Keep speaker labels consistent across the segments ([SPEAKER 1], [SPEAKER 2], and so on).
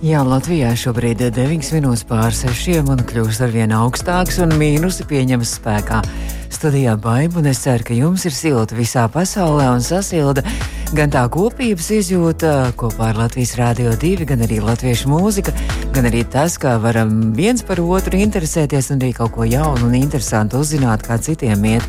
[SPEAKER 1] Jā, Latvijā šobrīd ir 9 minūtes pār 6 un kļūst ar vien augstāks un mīnusi pieņemas spēkā. Studijā baidu un es ceru, ka jums ir silta visā pasaulē un sasilda gan tā kopības izjūta kopā ar Latvijas Rādio 2, gan arī latviešu mūzika, gan arī tas, kā varam viens par otru interesēties un arī kaut ko jaunu un interesantu uzzināt, kā citiem iet.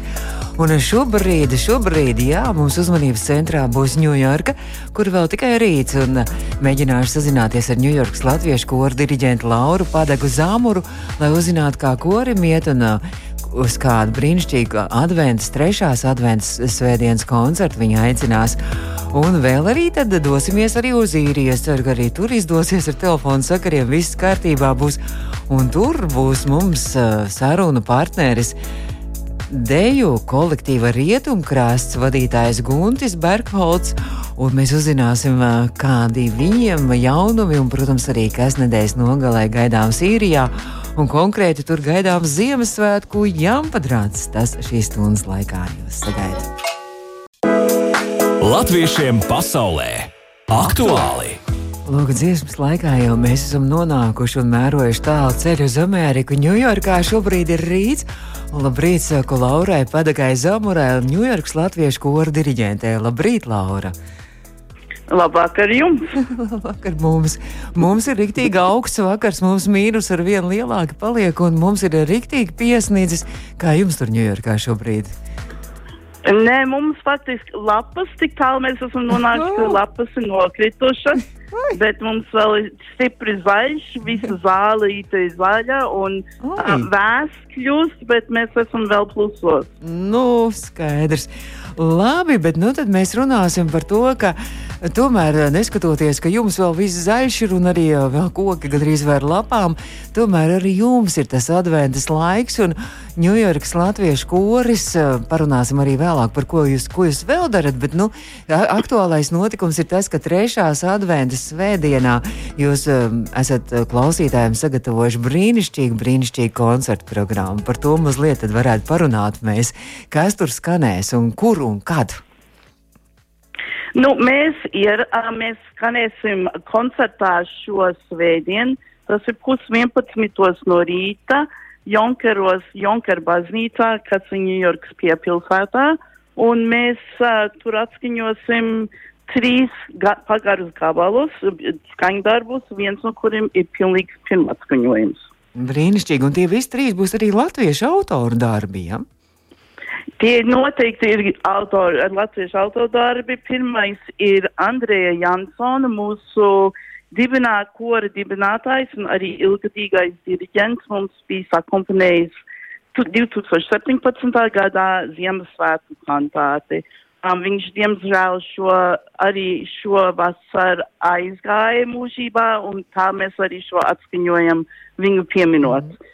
[SPEAKER 1] Un šobrīd, šobrīd, jā, mums uzmanības centrā būs Ņujorka, kur vēl tikai rīts, un mēģināšu sazināties ar Ņujorkas latviešu koru diriģentu Lauru Padegu Zāmuru, lai uzzinātu, kā korim iet un uz kādu brīnišķīgu adventas, trešās adventas svētdienas koncertu viņa aicinās. Un vēl arī tad dosimies arī uz īriju. Es ceru, ka arī tur izdosies ar telefonu sakariem, viss kārtībā būs. Un tur būs mums uh, sarunu partneris. Deju kolektīva rietumkrāsts vadītājs Guntis Bergholts, un mēs uzzināsim, kādi viņiem jaunumi un, protams, arī kas nedēļas nogalē gaidāms īrijā, un konkrēti tur gaidāms Ziemassvētku jāmpadrāts. Tas šīs stundas laikā jūs sagaidat.
[SPEAKER 2] Latviešiem pasaulē aktuāli!
[SPEAKER 1] Lūk, dziesmas laikā jau mēs esam nonākuši un mērojuši tālu ceļu uz Ameriku. Ņujorkā šobrīd ir rīts. Labrīt, saku Laurai Padagai Zamurai, Ņujorkas latviešu kora diriģentē. Labrīt, Laura!
[SPEAKER 3] Labvakar jums!
[SPEAKER 1] Labvakar mums! Mums ir rīktīgi augsts vakars, mums mīnus ar vienu lielāku paliek, un mums ir rīktīgi piesniedzis. Kā jums tur Ņujorkā šobrīd?
[SPEAKER 3] Nē, mums faktiski lapas, tik tālu mēs esam nonākuši, ka lapas ir nokritušas. Bet mums vēl ir stipri zaļš, visa zālīte ir zaļa un vēss kļūst, bet mēs esam vēl plusos.
[SPEAKER 1] Nu, skaidrs. Labi, bet nu tad mēs runāsim par to, ka tomēr, neskatoties, ka jums vēl viss zaļš ir un arī vēl koki gandrīz vai ar lapām, tomēr arī jums ir tas adventas laiks un Ņujorkas latviešu koris. Parunāsim arī vēlāk par ko jūs, ko jūs vēl darat, bet nu, aktuālais notikums ir tas, ka trešās adventas svētdienā jūs esat klausītājiem sagatavojuši brīnišķīgu, brīnišķīgu koncertu programmu. Par to mazliet varētu parunāt mēs, kas tur skanēs un kur un kad.
[SPEAKER 3] Nu, mēs, ir, mēs skanēsim koncertā šo svētdienu. Tas ir pus 11. no rīta Jonkeros, Jonker baznīcā, kas ir Ņujorkas piepilsētā. Un mēs uh, tur atskaņosim trīs ga pagarus gabalus, skaņdarbus, viens no kuriem ir pilnīgs pirmatskaņojums.
[SPEAKER 1] Brīnišķīgi, un tie visi trīs būs arī latviešu autoru darbi. Ja?
[SPEAKER 3] Tie noteikti ir autori, latviešu autodarbi. Pirmais ir Andrēja Jansona, mūsu dibināt, kora dibinātājs un arī ilgadīgais diriģents. Mums bija sakomponējis 2017. gadā Ziemassvētku kantāti. Um, viņš, diemžēl, šo, arī šovasar aizgāja mūžībā, un tā mēs arī šo atskaņojam viņu pieminot. Mm.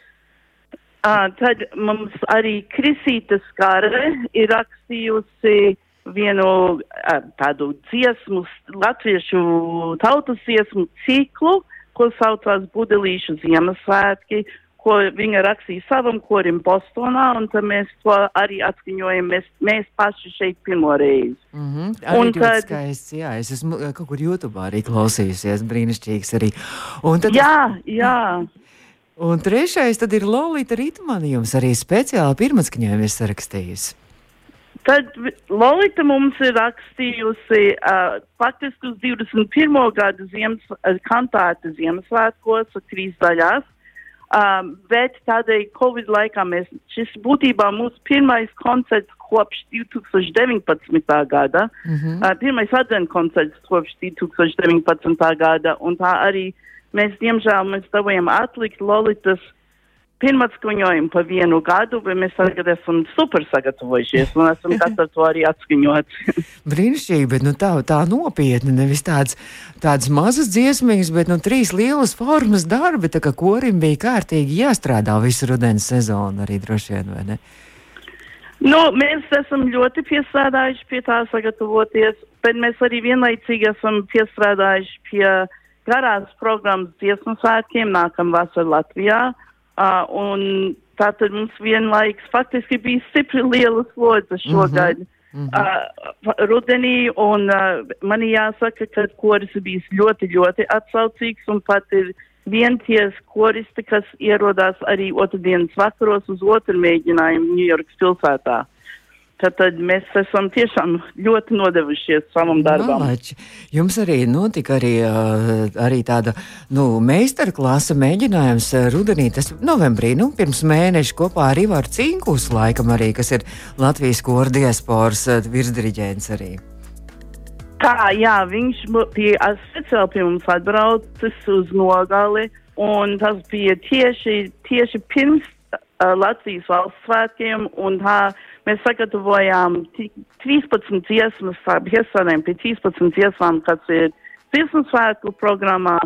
[SPEAKER 3] Uh, tad mums arī Krisīta Skare ir rakstījusi vienu uh, tādu dziesmu, latviešu tautas dziesmu ciklu, ko saucās Budelīšu Ziemassvētki, ko viņa rakstīja savam korim Bostonā, un tad mēs to arī atskaņojam, mēs, mēs paši šeit pirmo reizi.
[SPEAKER 1] Mm -hmm. Arī un tad skaists, jā, es esmu kaut kur YouTube arī klausījusies, brīnišķīgs arī.
[SPEAKER 3] Un tad jā, jā.
[SPEAKER 1] Un trešais tad ir Lolita Ritmani, jums arī speciāli pirmatskaņojumi ir sarakstījusi.
[SPEAKER 3] Tad Lolita mums ir rakstījusi uh, faktiski uz 21. gadu ziemas, uh, kantāte Ziemassvētkos, trīs daļās. Um, bet tādēļ Covid laikā mēs, šis būtībā mūsu pirmais koncerts kopš 2019. gada, mm -hmm. uh, pirmais advent koncerts kopš 2019. gada, un tā arī uh, Mēs, diemžēl, mēs dabūjām atlikt Lolitas pirmatskaņojumu pa vienu gadu, bet mēs tagad esam super sagatavojušies un esam gatavi to arī atskaņot.
[SPEAKER 1] Brīnišķīgi, bet nu, tā, tā nopietni, nevis tāds, tāds mazas dziesmīgas, bet nu, trīs lielas formas darbi, tā kā korim bija kārtīgi jāstrādā visu rudens sezonu arī droši vien, vai ne?
[SPEAKER 3] Nu, mēs esam ļoti piestrādājuši pie tā sagatavoties, bet mēs arī vienlaicīgi esam piestrādājuši pie uh, garās programmas dziesmu svētkiem nākamā vasarā Latvijā. Uh, un tātad mums vienlaiks faktiski bija stipri liela slodze šogad. Mm -hmm. uh, rudenī, un uh, man jāsaka, ka koris bijis ļoti, ļoti atsaucīgs, un pat ir vienties koristi, kas ierodās arī otrdienas vakaros uz otru mēģinājumu Ņujorkas pilsētā. Tad, tad mēs esam tiešām ļoti nodevušies savam darbam.
[SPEAKER 1] Malači. Jums arī notika arī, arī tāda nu, meistarklasa mēģinājums rudenī, tas novembrī, nu, pirms mēneša kopā ar Ivaru Cinkus, laikam arī, kas ir Latvijas koru diasporas virsdiriģents arī.
[SPEAKER 3] Tā, jā, viņš bija speciāli pie mums atbraucis uz nogali, un tas bija tieši, tieši pirms uh, Latvijas valsts svētkiem, un tā Mēs sagatavojām 13 dziesmas, piesārņojam pie 13 dziesmām, kas ir dziesmu svētku programmā,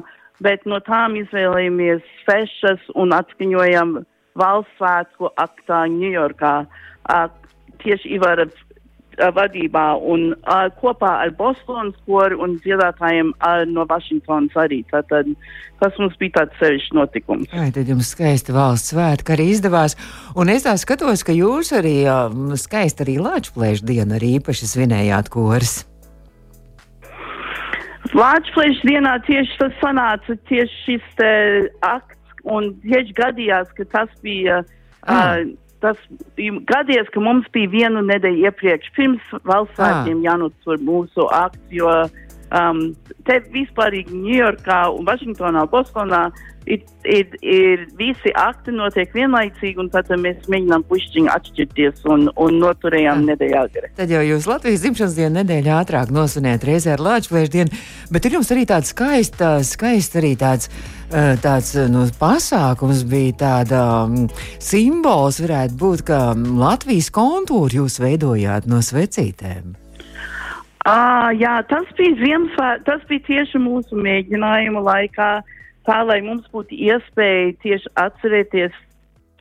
[SPEAKER 3] bet no tām izvēlējāmies sešas un atskaņojam valsts svētku aktā Ņujorkā. Tieši Ivara vadībā un uh, kopā ar Bostonas koru un dziedātājiem uh, no Vašingtonas arī. Tātad tas mums bija tāds sevišķs notikums.
[SPEAKER 1] Ai, tad jums skaisti valsts svētki arī izdevās. Un es tā skatos, ka jūs arī skaisti arī Lāčplēšu dienu arī īpaši svinējāt koris.
[SPEAKER 3] Lāčplēšu dienā tieši tas sanāca tieši šis te akts un tieši gadījās, ka tas bija. Uh, tas gadies, ka mums bija vienu nedēļu iepriekš, pirms valsts svētkiem ah. jānotur mūsu akts, jo um, te vispārīgi Ņujorkā un Vašingtonā, Bostonā ir, ir, ir visi akti notiek vienlaicīgi, un tad mēs mēģinām pušķiņu atšķirties un, un noturējām nedēļu agri.
[SPEAKER 1] Tad jau jūs Latvijas dzimšanas dienu nedēļu ātrāk nosvinējat reizē ar Lāčplēšu dienu, bet ir jums arī tāds skaists, skaists arī tāds Eh, tāds eh, nu, pasākums bija tāda um, simbols, varētu būt, ka Latvijas kontūru jūs veidojāt no svecītēm.
[SPEAKER 3] À, jā, tas bija Ziemassvētku, tas bija tieši mūsu mēģinājuma laikā, tā lai mums būtu iespēja tieši atcerēties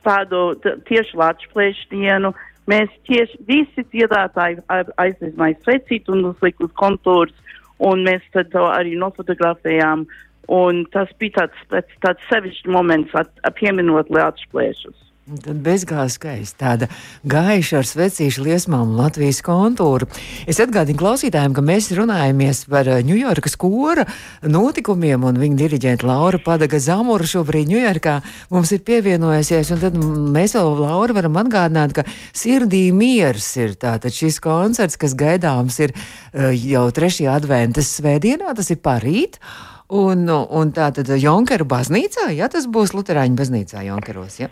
[SPEAKER 3] tādu tieši Latvijas dienu. Mēs tieši visi dziedātāji aizvizmāja svecīt un uzlikt uz kontūrus, un mēs tad to arī nofotografējām. Un tas bija tāds, tāds, tāds sevišķs moments, at, pieminot Latvijas plēšus.
[SPEAKER 1] Tad bezgāzes skaisti tāda gaiša ar svecīšu liesmām Latvijas kontūru. Es atgādinu klausītājiem, ka mēs runājamies par Ņujorkas kora notikumiem, un viņa diriģenta Laura Padaga Zamora šobrīd Ņujorkā mums ir pievienojusies, un tad mēs vēl Laura varam atgādināt, ka sirdī miers ir tātad šis koncerts, kas gaidāms ir eh, jau trešajā adventas svētdienā, tas ir parīt. Un, un tā tad Junkeru baznīcā, ja tas būs Lutāņu baznīcā, Junkeros. Ja?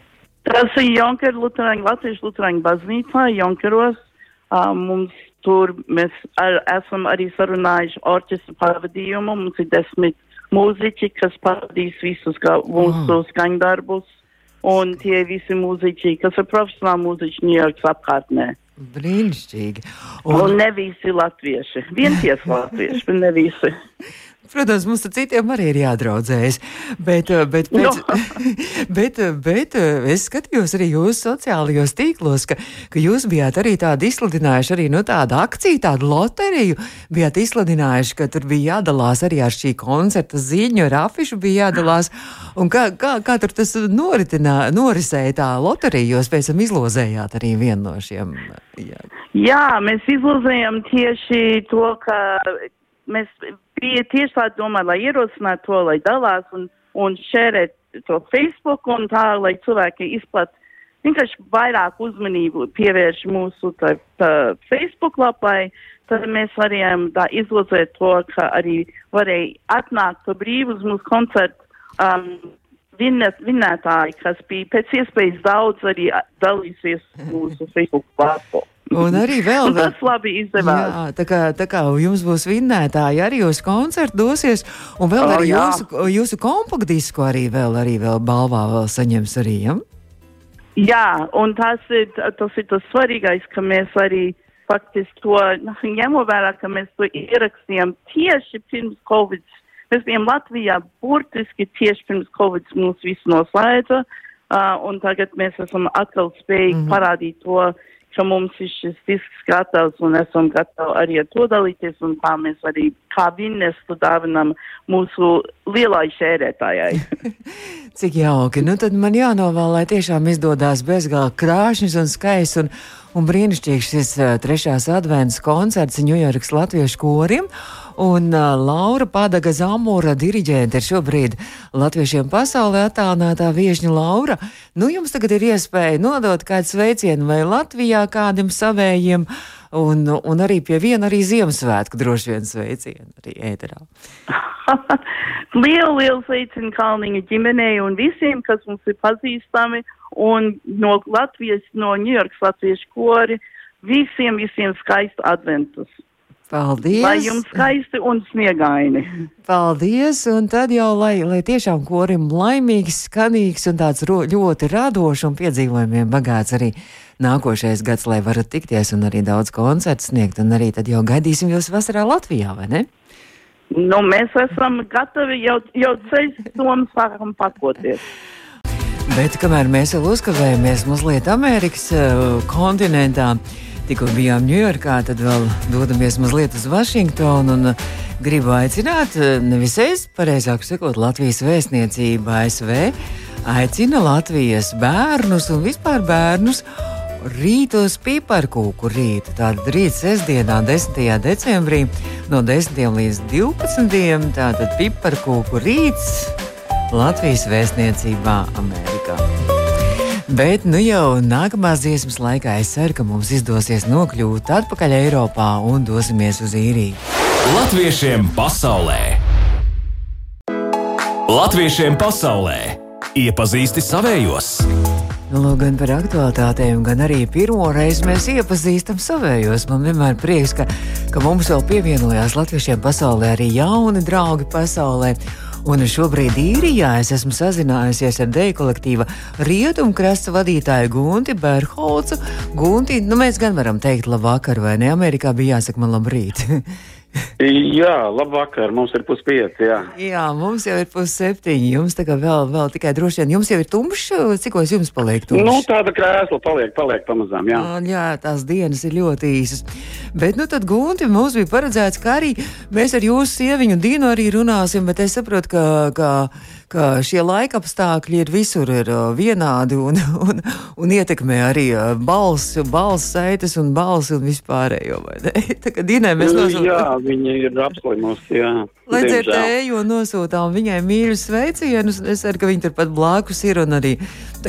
[SPEAKER 3] Tas ir Junkeru Lutāņu, Latvijas Lutāņu baznīcā, Junkeros. Uh, mums tur mēs ar, esam arī sarunājuši orķestra pavadījumu. Mums ir desmit mūziķi, kas pavadīs visus kā, mūsu oh. skaņdarbus. Un tie visi mūziķi, kas ir profesionāli mūziķi Ņujorkas apkārtnē.
[SPEAKER 1] Brīnišķīgi.
[SPEAKER 3] Un, un ne visi latvieši. Vienties latvieši, bet ne visi.
[SPEAKER 1] Protams, mums ar citiem arī ir jādraudzējas. Bet, eh, bet, pēc, no. bet, eh, bet eh, es skatījos arī jūsu sociālajos tīklos, ka, ka jūs bijāt arī tādu izsludinājuši, arī nu, tādu akciju, tādu loteriju. Bijāt izsludinājuši, ka tur bija jādalās arī ar šī koncerta ziņu, ar afišu bija jādalās. Un kā, kā, kā tur tas norisēja tā loterija, jūs pēc tam izlozējāt arī vienu no šiem?
[SPEAKER 3] Jā, jā mēs izlozējām tieši to, ka mēs bija tieši tā doma, lai ierosinātu to, lai dalās un, un šērēt to Facebook un tā, lai cilvēki izplat vienkārši vairāk uzmanību pievērš mūsu tā, tā Facebook lapai, tad mēs varējām tā izlozēt to, ka arī varēja atnākt pa brīvu uz mūsu koncertu um, vinnētāji, kas bija pēc iespējas daudz arī dalīsies mūsu Facebook platformā.
[SPEAKER 1] Un arī vēl
[SPEAKER 3] un tas labi izdevās.
[SPEAKER 1] Jā, tā kā, tā kā jums būs vinnētāji, arī uz koncertu dosies, un vēl oh, arī jā. jūsu, jūsu kompaktdisku arī vēl, arī vēl balvā vēl saņems arī, ja?
[SPEAKER 3] Jā, un tas ir, tas ir tas svarīgais, ka mēs arī faktiski to ņemam vērā, ka mēs to ierakstījām tieši pirms Covid. Mēs bijām Latvijā burtiski tieši pirms Covid mūs visu noslēdza, uh, un tagad mēs esam atkal spējīgi mm -hmm. parādīt to, ka mums ir šis disks gatavs un esam gatavi arī ar to dalīties un kā mēs arī kā vinnestu dāvinam mūsu lielai šērētājai.
[SPEAKER 1] Cik jauki. Nu, tad man jānovēl, lai tiešām izdodas bezgalīgi krāšņs un skaists un, un brīnišķīgs šis uh, trešās adventas koncerts Ņujorkas latviešu korim. Un uh, Laura Padaga Zamora diriģente ir šobrīd latviešiem pasaulē attālinātā viešņa Laura. Nu, jums tagad ir iespēja nodot kādu sveicienu vai Latvijā kādam savējiem, un, un arī pie viena arī Ziemassvētku droši vien sveicienu arī ēterā.
[SPEAKER 3] lielu, lielu sveicienu Kalniņa ģimenei un visiem, kas mums ir pazīstami, un no Latvijas, no Ņujorkas latviešu kori, visiem, visiem skaistu adventus.
[SPEAKER 1] Paldies!
[SPEAKER 3] Lai jums skaisti un sniegaini!
[SPEAKER 1] Paldies! Un tad jau, lai, lai tiešām korim laimīgs, skanīgs un tāds ro, ļoti radošs un piedzīvojumiem bagāts arī nākošais gads, lai varat tikties un arī daudz koncertu sniegt. Un arī tad jau gaidīsim jūs vasarā Latvijā, vai ne?
[SPEAKER 3] Nu, mēs esam gatavi jau, jau ceļš somu sākam pakoties.
[SPEAKER 1] Bet kamēr mēs vēl uzkavējamies mazliet Amerikas uh, kontinentā, tikko bijām Ņujorkā, tad vēl dodamies mazliet uz Vašingtonu un uh, gribu aicināt, uh, nevis es, pareizāk sakot, Latvijas vēstniecība ASV aicina Latvijas bērnus un vispār bērnus rītos piparkūku rītu. Tātad rīt sestdienā, 10. decembrī, no 10. līdz 12. tātad piparkūku rīts Latvijas vēstniecībā Amerikā. Bet nu jau nākamās dziesmas laikā es ceru, ka mums izdosies nokļūt atpakaļ Eiropā un dosimies uz īriju.
[SPEAKER 2] Latviešiem pasaulē! Latviešiem pasaulē! Iepazīsti savējos!
[SPEAKER 1] Nu, gan par aktuālitātēm, gan arī pirmo reizi mēs iepazīstam savējos. Man vienmēr prieks, ka, ka mums vēl pievienojās latviešiem pasaulē arī jauni draugi pasaulē. Un šobrīd īrijā es esmu sazinājusies ar deju kolektīva rietumkrasta vadītāju Gunti Berholcu. Gunti, nu mēs gan varam teikt labvakar, vai ne? Amerikā bija jāsaka man labrīt.
[SPEAKER 4] Jā, labvakar, mums ir puspieci, jā.
[SPEAKER 1] Jā, mums jau ir pusseptiņi, jums tā kā vēl, vēl tikai droši vien, jums jau ir tumšs, cikos jums paliek tumšs?
[SPEAKER 4] Nu, tāda krēsla paliek, paliek pamazām, jā.
[SPEAKER 1] Jā, tās dienas ir ļoti īsas. Bet, nu tad, Gunti, mums bija paredzēts, ka arī mēs ar jūsu sieviņu Dinu arī runāsim, bet es saprotu, ka, ka ka šie laika apstākļi ir visur ir uh, vienādi un, un, un ietekmē arī uh, balss, balss saites un balss un vispārējo. Tā kā Dinē mēs
[SPEAKER 4] nosūtām. Jā, viņa ir apslimusi, jā.
[SPEAKER 1] Lai dzirdēju, nosūtām viņai mīļus sveicienus. Es ceru, ka viņa turpat blakus ir un arī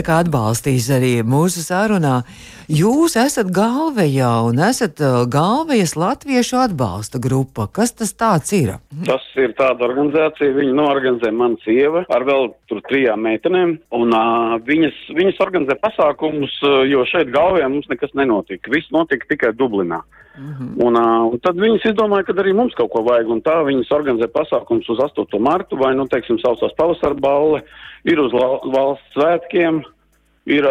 [SPEAKER 1] atbalstīs arī mūsu sarunā. Jūs esat galvējā un esat uh, galvējas latviešu atbalsta grupa. Kas tas ir?
[SPEAKER 4] Tas ir tāda organizācija, viņa norganizē mana sieva ar vēl trijām meitenēm, un uh, viņas, viņas organizē pasākumus, uh, jo šeit galvējā mums nekas nenotika. Viss notika tikai Dublinā. Mm -hmm. un, uh, un tad viņas izdomāja, ka arī mums kaut ko vajag, un tā viņas organizē pasākums uz 8. martu, vai, nu, teiksim, saucās pavasara balle, ir uz valsts svētkiem, ir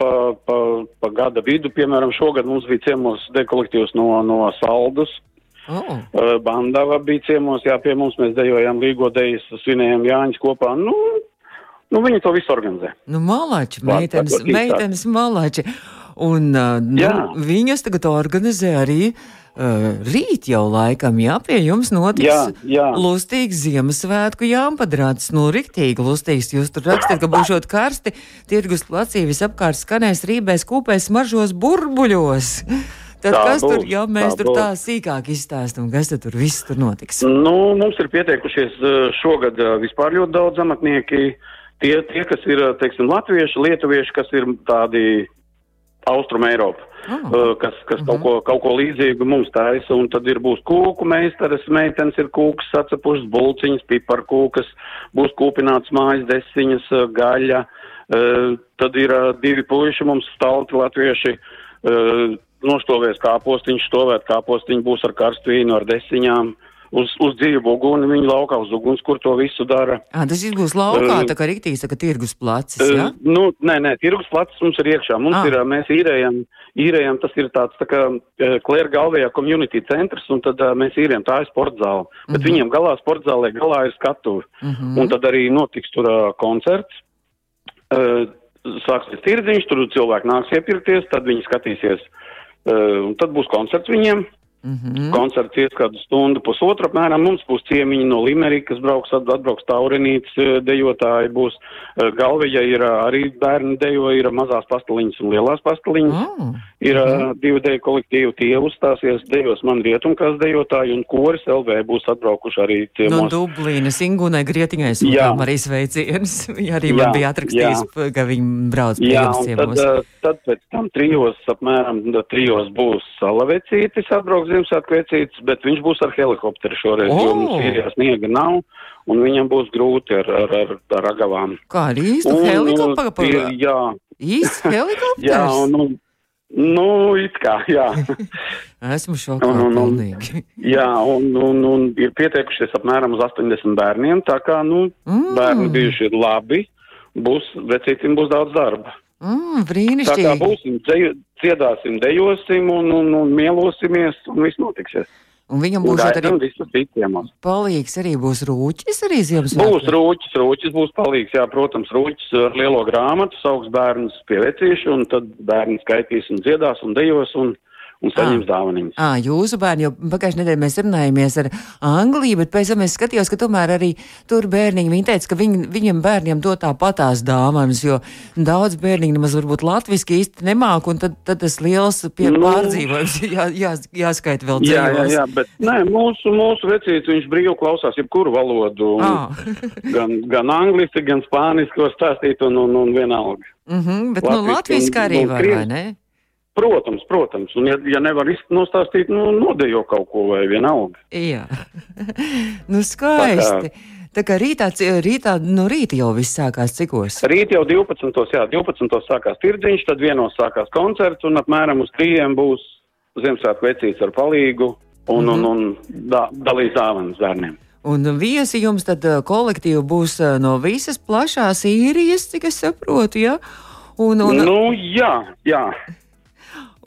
[SPEAKER 4] pa, pa, pa gada vidu, piemēram, šogad mums bija ciemos dekolektīvs no, no Saldus. Oh. Bandava bija ciemos, jā, pie mums mēs dejojām Līgo dejas, svinējām Jāņas kopā. Nu, nu, viņi to visu organizē.
[SPEAKER 1] Nu, malači, meitenes, meitenes malači. Un uh, nu, viņas tagad organizē arī uh, Uh, rīt jau laikam, jā, pie jums notiks jā, jā. lustīgs Ziemassvētku jāmpadrāts. Nu, riktīgi lustīgs. Jūs tur rakstat, ka būšot karsti, tirgus placī visapkārt skanēs rībēs, kūpēs, smaržos burbuļos. Tad tā kas būs, tur, ja mēs tā tur būs. tā sīkāk izstāstam, kas tur viss tur notiks?
[SPEAKER 4] Nu, mums ir pieteikušies šogad vispār ļoti daudz amatnieki. Tie, tie kas ir, teiksim, latvieši, lietuvieši, kas ir tādi Austrum Eiropa, oh. uh, kas, kas mm -hmm. kaut, ko, kaut ko līdzīgu mums taisa, un tad ir būs kūku meistaras, meitenes ir kūkas sacepušas, bulciņas, piparkūkas, būs kūpināts mājas desiņas, uh, gaļa, uh, tad ir uh, divi puiši mums stalti latvieši, uh, nostovēs kāpostiņš, stovēt kāpostiņš būs ar karstu vīnu, ar desiņām. Uz, uz dzīvu uguni, viņi laukā uz uguns, kur to visu dara.
[SPEAKER 1] À, tas būs laukā, uh, tā kā riktīs, tā kā tirgus placis, jā?
[SPEAKER 4] Uh, nu, nē, nē, tirgus placis mums ir iekšā. Mums à. ir, mēs īrējam, īrējam, tas ir tāds, tā kā Klēra galvējā community centrs, un tad uh, mēs īrējam, tā ir sporta zāle. Bet uh mhm. -huh. viņiem galā sporta zālē galā ir skatuvi. Uh mhm. -huh. Un tad arī notiks tur uh, koncerts. Uh, sāksies tirdziņš, tur cilvēki nāks iepirkties, tad viņi skatīsies, uh, un tad būs koncerts viņiem. Mm -hmm. Koncerts ies kādu stundu, pusotru apmēram. Mums būs ciemiņi no Limerikas, brauks, atbrauks taurenītes dejotāji, būs galvija, ir arī bērni dejo, ir mazās pastaliņas un lielās pastaliņas. Oh. Ir mm -hmm. divi deju kolektīvi, tie uzstāsies dejos man rietumkās dejotāji un koris LV būs atbraukuši arī tie.
[SPEAKER 1] No Dublīnas, Ingūnai Grietiņai sūtām arī sveicienus. Viņa arī jā, man bija atrakstījis, jā. ka viņi brauc pie
[SPEAKER 4] jā,
[SPEAKER 1] jums
[SPEAKER 4] ciemos. Tad, tad pēc tam trijos, apmēram trijos būs salavecītis atbrauks Ziemassvētku vecītis, bet viņš būs ar helikopteru šoreiz, oh. jo mums īrijā sniega nav, un viņam būs grūti ar, ar, ar, ar agavām.
[SPEAKER 1] Kā ar īstu helikopteru?
[SPEAKER 4] Jā.
[SPEAKER 1] Īsts helikopters?
[SPEAKER 4] jā, un, un, Nu, it kā, jā.
[SPEAKER 1] Esmu šokā un, un, pilnīgi.
[SPEAKER 4] jā, un, un, un ir pieteikušies apmēram uz 80 bērniem, tā kā, nu, mm. bērni bijuši labi, būs, vecītim būs daudz darba.
[SPEAKER 1] Mm, brīnišķīgi. Tā
[SPEAKER 4] kā būsim, dziedāsim, dejosim un, un, un mielosimies un viss notiksies.
[SPEAKER 1] Un viņam būs arī palīgs, arī būs rūķis arī Ziemassvētku.
[SPEAKER 4] Būs rūķis, rūķis būs palīgs, jā, protams, rūķis ar lielo grāmatu, sauks bērnus pie vecīšu, un tad bērni skaitīs un dziedās un dejos, un un saņems dāvanas.
[SPEAKER 1] Ah, jūsu bērni, jo pagājušajā nedēļā mēs runājāmies ar Angliju, bet pēc tam es skatījos, ka tomēr arī tur bērniņi, viņi teica, ka viņ, viņiem bērniem dot tāpatās dāvanas, jo daudz bērniņu nemaz varbūt latviski īsti nemāk, un tad, tad tas liels nu, pārdzīvojums jā, jā, jāskaita vēl dzīvos. Jā, jā,
[SPEAKER 4] jā, bet nē, mūsu, mūsu vecīts, viņš brīvi klausās jebkuru valodu, ah. gan, gan angliski, gan spāniski, ko stāstīt, un, un, un vienalga.
[SPEAKER 1] Mm -hmm, bet Latviski, nu latviski arī var, vai ne?
[SPEAKER 4] Protams, protams, un ja, ja nevar nostāstīt, nu, nodejo kaut ko vai vienalga.
[SPEAKER 1] Jā, nu skaisti. Tā kā, Tā kā rītā, rītā, no rīta jau viss sākās cikos?
[SPEAKER 4] Rīt jau 12. Jā, 12. sākās tirdziņš, tad vienos sākās koncerts un apmēram uz trījiem būs Ziemassvētku vecīts ar palīgu un, mm -hmm. un, un da, dalīs dāvanas bērniem.
[SPEAKER 1] Un viesi jums tad kolektīvi būs no visas plašās īrijas, cik es saprotu, ja? Un, un...
[SPEAKER 4] Nu, jā, jā.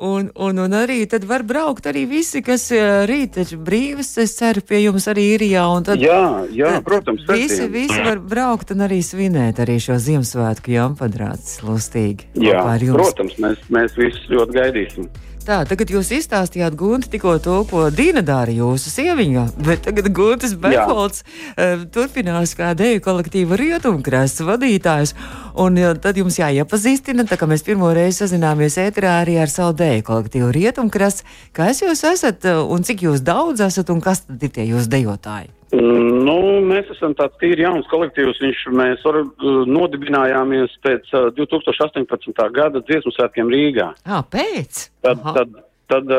[SPEAKER 1] Un, un, un arī tad var braukt arī visi, kas eh, rīt ir brīvs. Es ceru, pie jums arī ir jā.
[SPEAKER 4] Tad, jā, jā tad protams.
[SPEAKER 1] Visi, visi var braukt un arī svinēt arī šo Ziemassvētku jāmpadrāts lustīgi.
[SPEAKER 4] Jā, protams, mēs, mēs visus ļoti gaidīsim.
[SPEAKER 1] Tā, tagad jūs izstāstījāt Gunte tikko to, ko Dīna dara jūsu sieviņā, bet tagad Guntes Beholts uh, turpinās kā deju kolektīva rietumkrasts vadītājs. Un uh, tad jums jāiepazīstina, tā kā mēs pirmo reizi sazināmies ēterā arī ar savu deju kolektīvu rietumkrasts. Kas jūs esat uh, un cik jūs daudz esat un kas tad ir tie jūsu dejotāji?
[SPEAKER 4] Nu, mēs esam tāds tīri jauns kolektīvs. Viņš, mēs or, nodibinājāmies pēc uh, 2018. gada dziesmu svētkiem Rīgā.
[SPEAKER 1] À, pēc?
[SPEAKER 4] Tad, Aha. tad, tad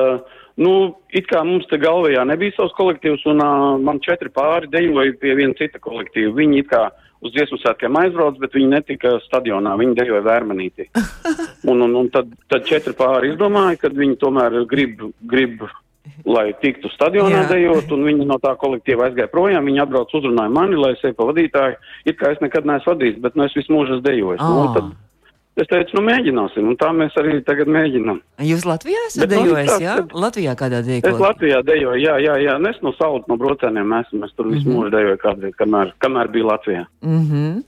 [SPEAKER 4] nu, it kā mums te galvajā nebija savs kolektīvs, un uh, man četri pāri dejoja pie viena cita kolektīva. Viņi it kā uz dziesmu svētkiem aizbrauc, bet viņi netika stadionā, viņi dejoja vērmanītī. Un, un, un tad, tad četri pāri izdomāja, ka viņi tomēr grib, grib lai tiktu stadionā dejot, un viņi no tā kolektīva aizgāja projām. Viņi atbrauc uzrunāja mani, lai es eju pa vadītāju. It kā es nekad neesmu vadījis, bet nu, es visu mūžu esmu dejojis. Oh. Nu, ah. Es teicu, nu mēģināsim, un tā mēs arī tagad mēģinām.
[SPEAKER 1] Jūs Latvijā esat dejojis, jā? Latvijā kādā dejojā?
[SPEAKER 4] Es Latvijā dejoju, jā, jā, jā. Es no saules, no brocēniem esmu, es tur visu mm -hmm. mūžu dejoju kādreiz, kamēr, kamēr bija Latvijā.
[SPEAKER 1] Mm -hmm.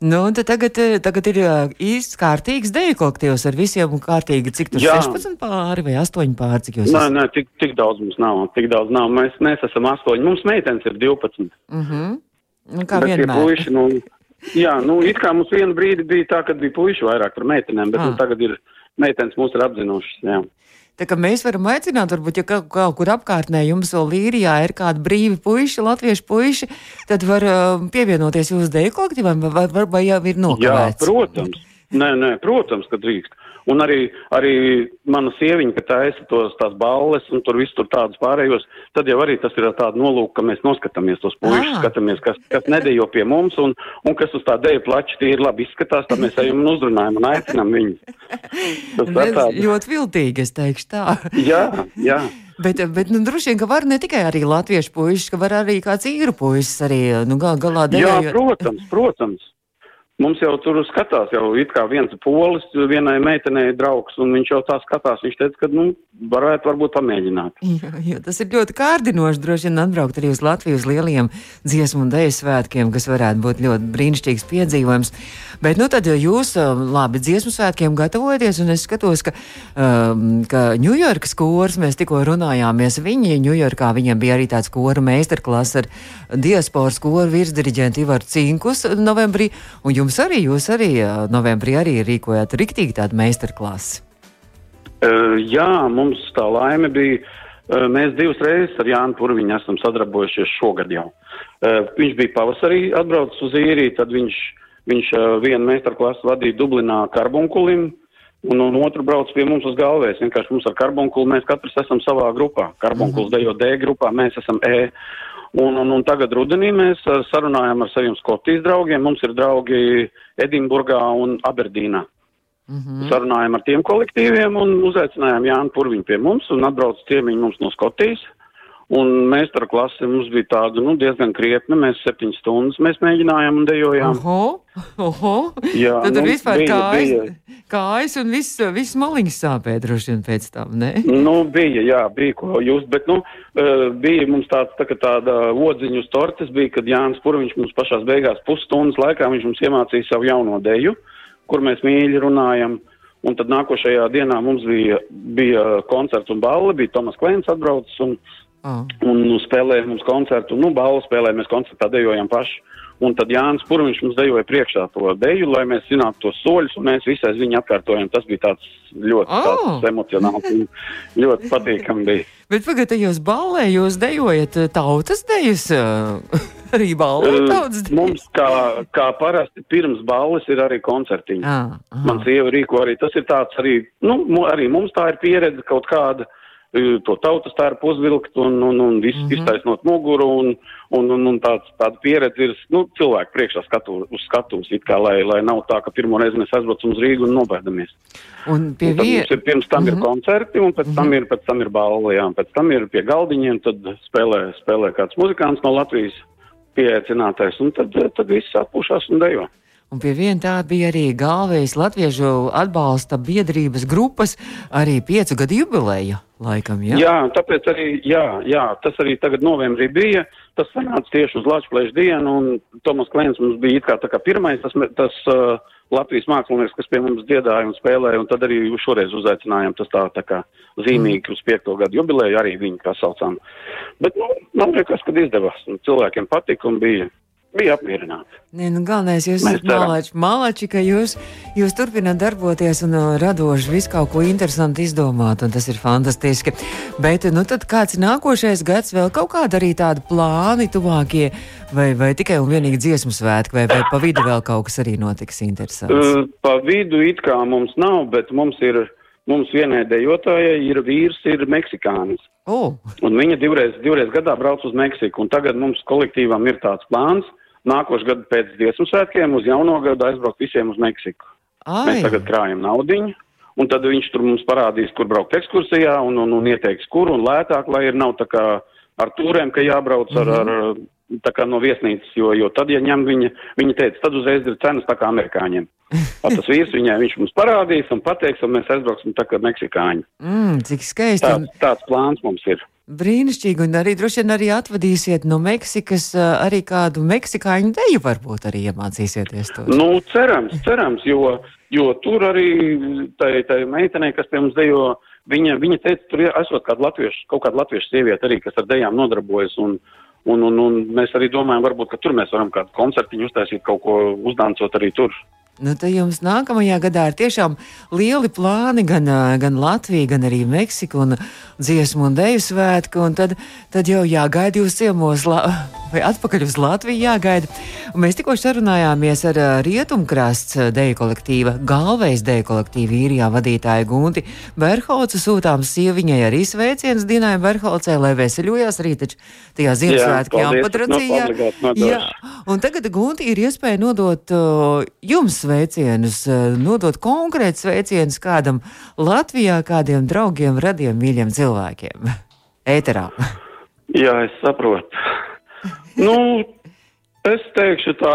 [SPEAKER 1] Nu, tagad, eh, tagad ir eh, īsts kārtīgs deju kolektīvs ar visiem kārtīgi, cik tur Jā. 16 pāri vai 8 pāri, cik jūs?
[SPEAKER 4] Nē, nē, tik, tik daudz mums nav, tik daudz nav. Mēs, mēs esam 8, mums meitenes ir 12.
[SPEAKER 1] Mhm. Mm -hmm. nu, kā bet vienmēr.
[SPEAKER 4] Puiši, nu, jā, nu, it kā mums vienu brīdi bija tā, kad bija puiši vairāk par meitenēm, bet nu, ah. tagad ir meitenes mūs ir apzinušas, jā.
[SPEAKER 1] Tā kā mēs varam aicināt, varbūt, ja kaut, kaut kur apkārtnē jums vēl īrijā ir kādi brīvi puiši, latviešu puiši, tad var uh, pievienoties jūsu deju kolektīvam, vai, vai, vai jau ir nokavēts?
[SPEAKER 4] Jā, protams. Nē, nē, protams, ka drīkst. Un arī, arī mana sieviņa, ka taisa tos tās balles un tur viss tur tādus pārējos, tad jau arī tas ir tāda nolūka, ka mēs noskatāmies tos puišus, ah. skatāmies, kas, kas nedejo pie mums un, un kas uz tā deju plači tie ir labi izskatās, tad mēs ejam un uzrunājam un aicinām viņus.
[SPEAKER 1] Tas ir tādi... ļoti viltīgi, es teikšu tā.
[SPEAKER 4] jā, jā.
[SPEAKER 1] Bet, bet nu, droši vien, ka var ne tikai arī latviešu puisis, ka var arī kāds īru puisis arī nu, gal, galā
[SPEAKER 4] dejot. Jā, protams, protams. Mums jau tur skatās, jau it kā viens polis, vienai meitenei draugs, un viņš jau tā skatās. Viņš teica, ka, nu, varētu varbūt pamēģināt.
[SPEAKER 1] Jā, jā, tas ir ļoti kārdinoši. Droši vien atbraukt arī uz Latviju uz lieliem dziesmu un dēļu svētkiem, kas varētu būt ļoti brīnišķīgs piedzīvojums. Bet, nu, tad jūs, labi, dziesmu svētkiem gatavojaties, un es skatos, ka, um, ka Ņujorkas kurs, mēs tikko runājāmies, viņi Ņujorkā, viņiem bija arī tāds kora meistarklases ar diasporas koru virsdiriģentu Ivaru Cinkus novembrī, un jums arī, jūs arī novembrī arī rīkojāt riktīgi tādu meistarklasi.
[SPEAKER 4] Uh, jā, mums tā laime bija. Uh, mēs divas reizes ar Jānu Purviņu esam sadarbojušies šogad jau. Uh, viņš bija pavasarī atbraucis uz īriju, tad viņš, viņš vienu meistarklasu vadīja Dublinā karbunkulim, un, un otru brauc pie mums uz galvēs. Vienkārši mums ar karbunkulu mēs katrs esam savā grupā. Karbunkuls dejo D grupā, mēs esam E. Un, un, un tagad rudenī mēs sarunājam ar saviem Skotijas draugiem. Mums ir draugi Edinburgā un Aberdīnā. Mm -hmm. Sarunājām ar tiem kolektīviem un uzaicinājām Jānu Purviņu pie mums un atbrauc ciemiņi mums no Skotijas. Un meistara klase mums bija tāda, nu, diezgan krietna. Mēs septiņas stundas mēs mēģinājām un dejojām.
[SPEAKER 1] Oho, oho.
[SPEAKER 4] Jā,
[SPEAKER 1] Tad tur
[SPEAKER 4] nu,
[SPEAKER 1] vispār
[SPEAKER 4] bija-
[SPEAKER 1] kājas,
[SPEAKER 4] bija.
[SPEAKER 1] kājas un viss, viss maliņas sāpēja droši vien pēc tam, ne?
[SPEAKER 4] Nu, bija, jā, bija ko jūs, bet, nu, eh, bija mums tāds, tā, kā tāda odziņu uz tortes bija, kad Jānis Purviņš mums pašās beigās pusstundas laikā viņš mums iemācīja savu jauno deju, kur mēs mīļi runājam. Un tad nākošajā dienā mums bija, bija koncerts un balli, bija Tomas Klēns atbraucis un. Un nu, spēlēja mums koncertu, nu, balvu spēlēja, mēs koncertā dejojam paši. Un tad Jānis Purviņš mums dejoja priekšā to deju, lai mēs zinātu tos soļus, un mēs visai viņu atkārtojam. Tas bija tāds ļoti
[SPEAKER 1] Oh!
[SPEAKER 4] tāds emocionāls un ļoti patīkami bija.
[SPEAKER 1] Bet pagaidām, jūs ballē, jūs dejojat eh, tautas dejas, eh, arī ballē
[SPEAKER 4] Uh,
[SPEAKER 1] tautas dejas.
[SPEAKER 4] Mums, kā, kā parasti, pirms balles ir arī koncertiņi.
[SPEAKER 1] Ah, aha.
[SPEAKER 4] Man sieva rīko arī. Tas ir tāds arī, nu, arī mums tā ir pieredze kaut kāda. To tautas tērpu uzvilkt un, un, un vis, mm
[SPEAKER 1] Mhm.
[SPEAKER 4] -hmm. iztaisnot muguru, un, un, un, un tāds, tāda pieredze ir nu, cilvēku priekšā skatu, uz skatuves, it kā, lai, lai nav tā, ka pirmo reizi mēs aizbraucam uz Rīgu un nobēdamies.
[SPEAKER 1] Un pie
[SPEAKER 4] Un
[SPEAKER 1] vie...
[SPEAKER 4] ir, pirms tam mm -hmm. ir koncerti, un pēc tam ir, pēc tam ir balva, jā, pēc tam ir pie galdiņiem, tad spēlē, spēlē kāds muzikants no Latvijas pieaicinātais, un tad, tad viss atpūšās un dejo.
[SPEAKER 1] Un pie viena tā bija arī galvenais latviešu atbalsta biedrības grupas, arī piecu gadu jubileja laikam, jā?
[SPEAKER 4] Jā, tāpēc arī, jā, jā, tas arī tagad novembrī bija, tas sanāca tieši uz Latvijas dienu, un Tomas Klēns mums bija kā kā pirmais, tas, tas uh, Latvijas mākslinieks, kas pie mums dziedāja un spēlēja, un tad arī šoreiz uzaicinājām, tas tā, tā kā zīmīgi uz piekto gadu jubileju, arī viņu kā saucām. Bet, nu, man liekas, kad izdevās, cilvēkiem patika un bija, bija apmierināti.
[SPEAKER 1] Nē, nu galvenais, jūs esat malači, malači, ka jūs, jūs turpināt darboties un uh, radoši visu kaut ko interesantu izdomāt, un tas ir fantastiski. Bet, nu tad kāds nākošais gads, vēl kaut kāda arī tāda plāni tuvākie, vai, vai tikai un vienīgi dziesmu svētki, vai, vai pa vidu vēl kaut kas arī notiks interesants?
[SPEAKER 4] Uh, pa vidu it kā mums nav, bet mums ir, mums vienai dejotājai ir vīrs, ir meksikānis.
[SPEAKER 1] Oh,
[SPEAKER 4] Un viņa divreiz, divreiz gadā brauc uz Meksiku, un tagad mums kolektīvam ir tāds plāns. Nākošais gads pēc dziesmu svētkiem uz jauno gadu aizbraukt visiem uz Meksiku.
[SPEAKER 1] ai,
[SPEAKER 4] Mēs tagad krājam naudiņu, un tad viņš tur mums parādīs, kur braukt ekskursijā, un, un, un ieteiks, kur un lētāk, lai ir nav tā kā ar turēm, ka jābrauc ar, ar tā kā no viesnīcas, jo, jo tad, ja ņem viņa, viņa teica, tad uzreiz ir cenas tā kā amerikāņiem. A, tas vīrs viņai, viņš mums parādīs un pateiks, un mēs aizbrauksim tā kā meksikāņi.
[SPEAKER 1] mm, cik skaisti.
[SPEAKER 4] Tāds, tāds plāns mums ir.
[SPEAKER 1] Brīnišķīgi, un arī droši vien arī atvadīsiet no Meksikas ā, arī kādu meksikāņu deju, varbūt arī iemācīsieties to.
[SPEAKER 4] Nu, cerams, cerams, jo, jo tur arī tai, tai meitenei, kas pie mums dejo, viņa, viņa teica, tur esot kāda latviešu, kaut kāda latviešu sieviete arī, kas ar dejām nodarbojas, un, un, un, un mēs arī domājam, varbūt, ka tur mēs varam kādu koncertiņu uztaisīt, kaut ko uzdancot arī tur.
[SPEAKER 1] Nu, tad jums nākamajā gadā ir tiešām lieli plāni, gan, gan Latvija, gan arī Meksika, un dziesmu un deju svētku. Un tad, tad jau jāgaida jūs ciemos, la, vai atpakaļ uz Latviju jāgaida. Un mēs tikko sarunājāmies ar Rietumkrasts deju kolektīva, galvenais deju kolektīva īrijā vadītāju Gunti Berholcu sūtām sieviņai arī sveiciens Dienai Berholcē, lai veseļojās arī taču tajā Ziemassvētku jāmpatracījā. Jā, un tagad Gunti ir iespēja nodot uh, jums sveicienus, uh, nodot konkrēts sveicienus kādam Latvijā, kādiem draugiem, radiem, mīļiem cilvēkiem. Ēterā.
[SPEAKER 4] Jā, es saprotu. Nu, Es teikšu tā,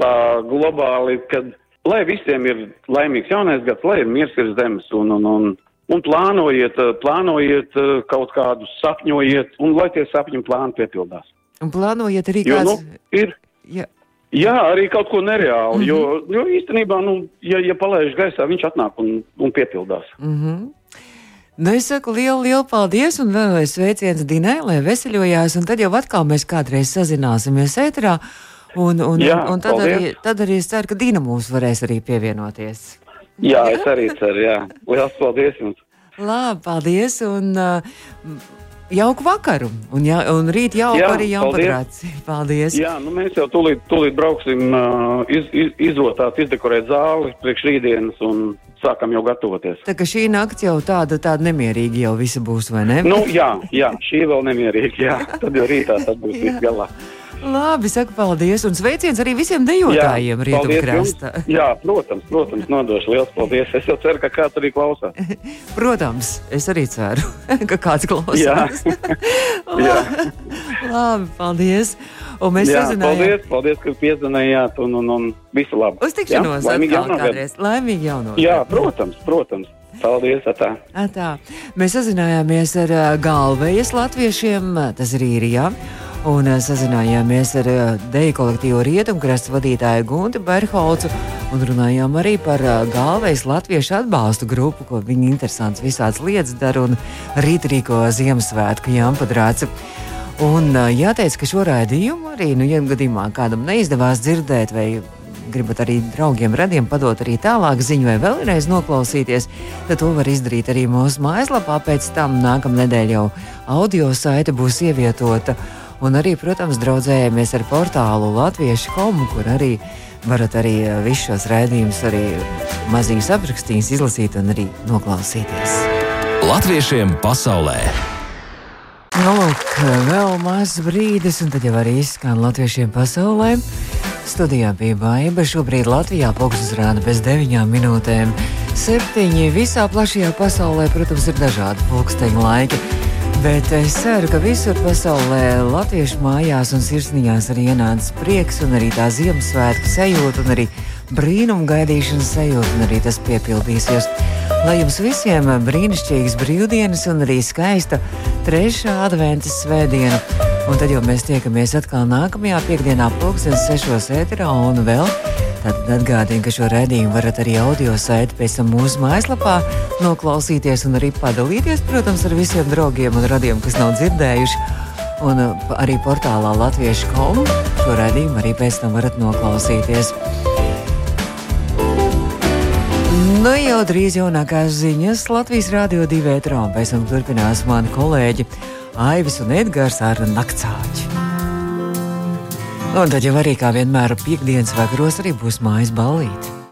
[SPEAKER 4] tā globāli, ka lai visiem ir laimīgs jaunais gads, lai ir miers virs zemes un, un, un, un plānojiet, plānojiet kaut kādus sapņojiet, un lai tie sapņu plāni piepildās.
[SPEAKER 1] Un plānojiet arī
[SPEAKER 4] Jo,
[SPEAKER 1] kāds...
[SPEAKER 4] nu, ir,
[SPEAKER 1] Jā.
[SPEAKER 4] jā, arī kaut ko nereālu,
[SPEAKER 1] Mhm.
[SPEAKER 4] jo, jo īstenībā, nu, ja, ja palaiž gaisā, viņš atnāk un, un piepildās.
[SPEAKER 1] Mhm. Nu, es saku lielu, lielu paldies un vēlreiz sveiciens Dinai, lai veseļojās, un tad jau atkal mēs kādreiz sazināsimies ēterā. Un, un,
[SPEAKER 4] Jā,
[SPEAKER 1] un tad,
[SPEAKER 4] paldies.
[SPEAKER 1] arī, tad arī es ceru, ka Dina mūs varēs arī pievienoties.
[SPEAKER 4] Jā, es arī ceru, jā. Lielas paldies jums!
[SPEAKER 1] Labi, paldies un uh, jauku vakaru. Un, ja, un rīt jauku
[SPEAKER 4] Jā,
[SPEAKER 1] arī jāpatrāc. Paldies.
[SPEAKER 4] Jā, nu mēs jau tūlīt, tūlīt brauksim uh, iz, iz, izotāt, izdekorēt zāli priekš rītdienas un sākam jau gatavoties.
[SPEAKER 1] Tā ka šī nakts jau tāda, tāda nemierīga jau visa būs, vai ne?
[SPEAKER 4] Nu, jā, jā, šī vēl nemierīgi, jā. Tad jau rītā tad būs
[SPEAKER 1] Jā.
[SPEAKER 4] viss galā.
[SPEAKER 1] Labi, saku paldies un sveiciens arī visiem dejotājiem Rietumkrasta.
[SPEAKER 4] Jā, protams, protams, nodošu liels paldies. Es jau ceru, ka kāds arī klausās.
[SPEAKER 1] Protams, es arī ceru, ka kāds
[SPEAKER 4] Jā.
[SPEAKER 1] klausās.
[SPEAKER 4] Jā.
[SPEAKER 1] Labi, paldies. Un mēs
[SPEAKER 4] jā,
[SPEAKER 1] sazinājām.
[SPEAKER 4] paldies, paldies, ka piezvanījāt un, un, un visu labu.
[SPEAKER 1] Uz tikšanos
[SPEAKER 4] laimīgi
[SPEAKER 1] atkal
[SPEAKER 4] jauno gadu.
[SPEAKER 1] kādreiz. Laimīgi jauno.
[SPEAKER 4] Jā, protams, protams. Paldies, atā.
[SPEAKER 1] Ā, Tā. Mēs sazinājāmies ar ā, galvējas latviešiem, ā, tas ir īrijā. Un ā, sazinājāmies ar deju kolektīvu rietumkrasta vadītāju Guntu Berholcu un runājām arī par ā, galvējas latviešu atbalstu grupu, ko viņi interesants visādas lietas dara un rīt rīko Ziemassvētku jāmpadrāca. Un jāteic, ka šo raidījumu arī, nu, ja gadījumā kādam neizdevās dzirdēt vai gribat arī draugiem, radiem padot arī tālāk ziņu vai vēlreiz noklausīties, tad to var izdarīt arī mūsu mājaslapā. Pēc tam nākamā nedēļa jau audio saite būs ievietota. Un arī, protams, draudzējamies ar portālu Latviešu komu, kur arī varat arī visus šos raidījumus arī mazīgus aprakstījumus izlasīt un arī noklausīties.
[SPEAKER 2] Latviešiem pasaulē!
[SPEAKER 1] Nu, lūk, vēl mazs brīdis, un tad jau arī izskan latviešiem pasaulē. Studijā bija baiva. Šobrīd Latvijā pulkstenis rāda bez deviņām minūtēm. Septiņi visā plašajā pasaulē, protams, ir dažādi pulksteņa laiki. Bet es ceru, ka visur pasaulē latviešu mājās un sirsniņās arī ienāca prieks un arī tā Ziemassvētku sajūta un arī brīnumu gaidīšanas sajūta un arī tas piepildīsies. Lai jums visiem brīnišķīgas brīvdienas un arī skaista trešā adventas svētdiena. Un tad jau mēs tiekamies atkal nākamajā piekdienā, pulkstenes sešos ēterā un vēl. Tad atgādinu, ka šo raidījumu varat arī audio saiti pēc tam mūsu mājaslapā noklausīties un arī padalīties, protams, ar visiem draugiem un radiem, kas nav dzirdējuši. Un uh, arī portālā Latviešu komu šo raidījumu arī pēc tam varat noklausīties. Nu, jau drīz jaunākās ziņas Latvijas Rādio 2 ētrā, un pēc tam turpinās mani kolēģi Aivis un Edgars ar naktsāķi. Un tad jau arī kā vienmēr piekdienas vakaros arī būs mājas ballīte.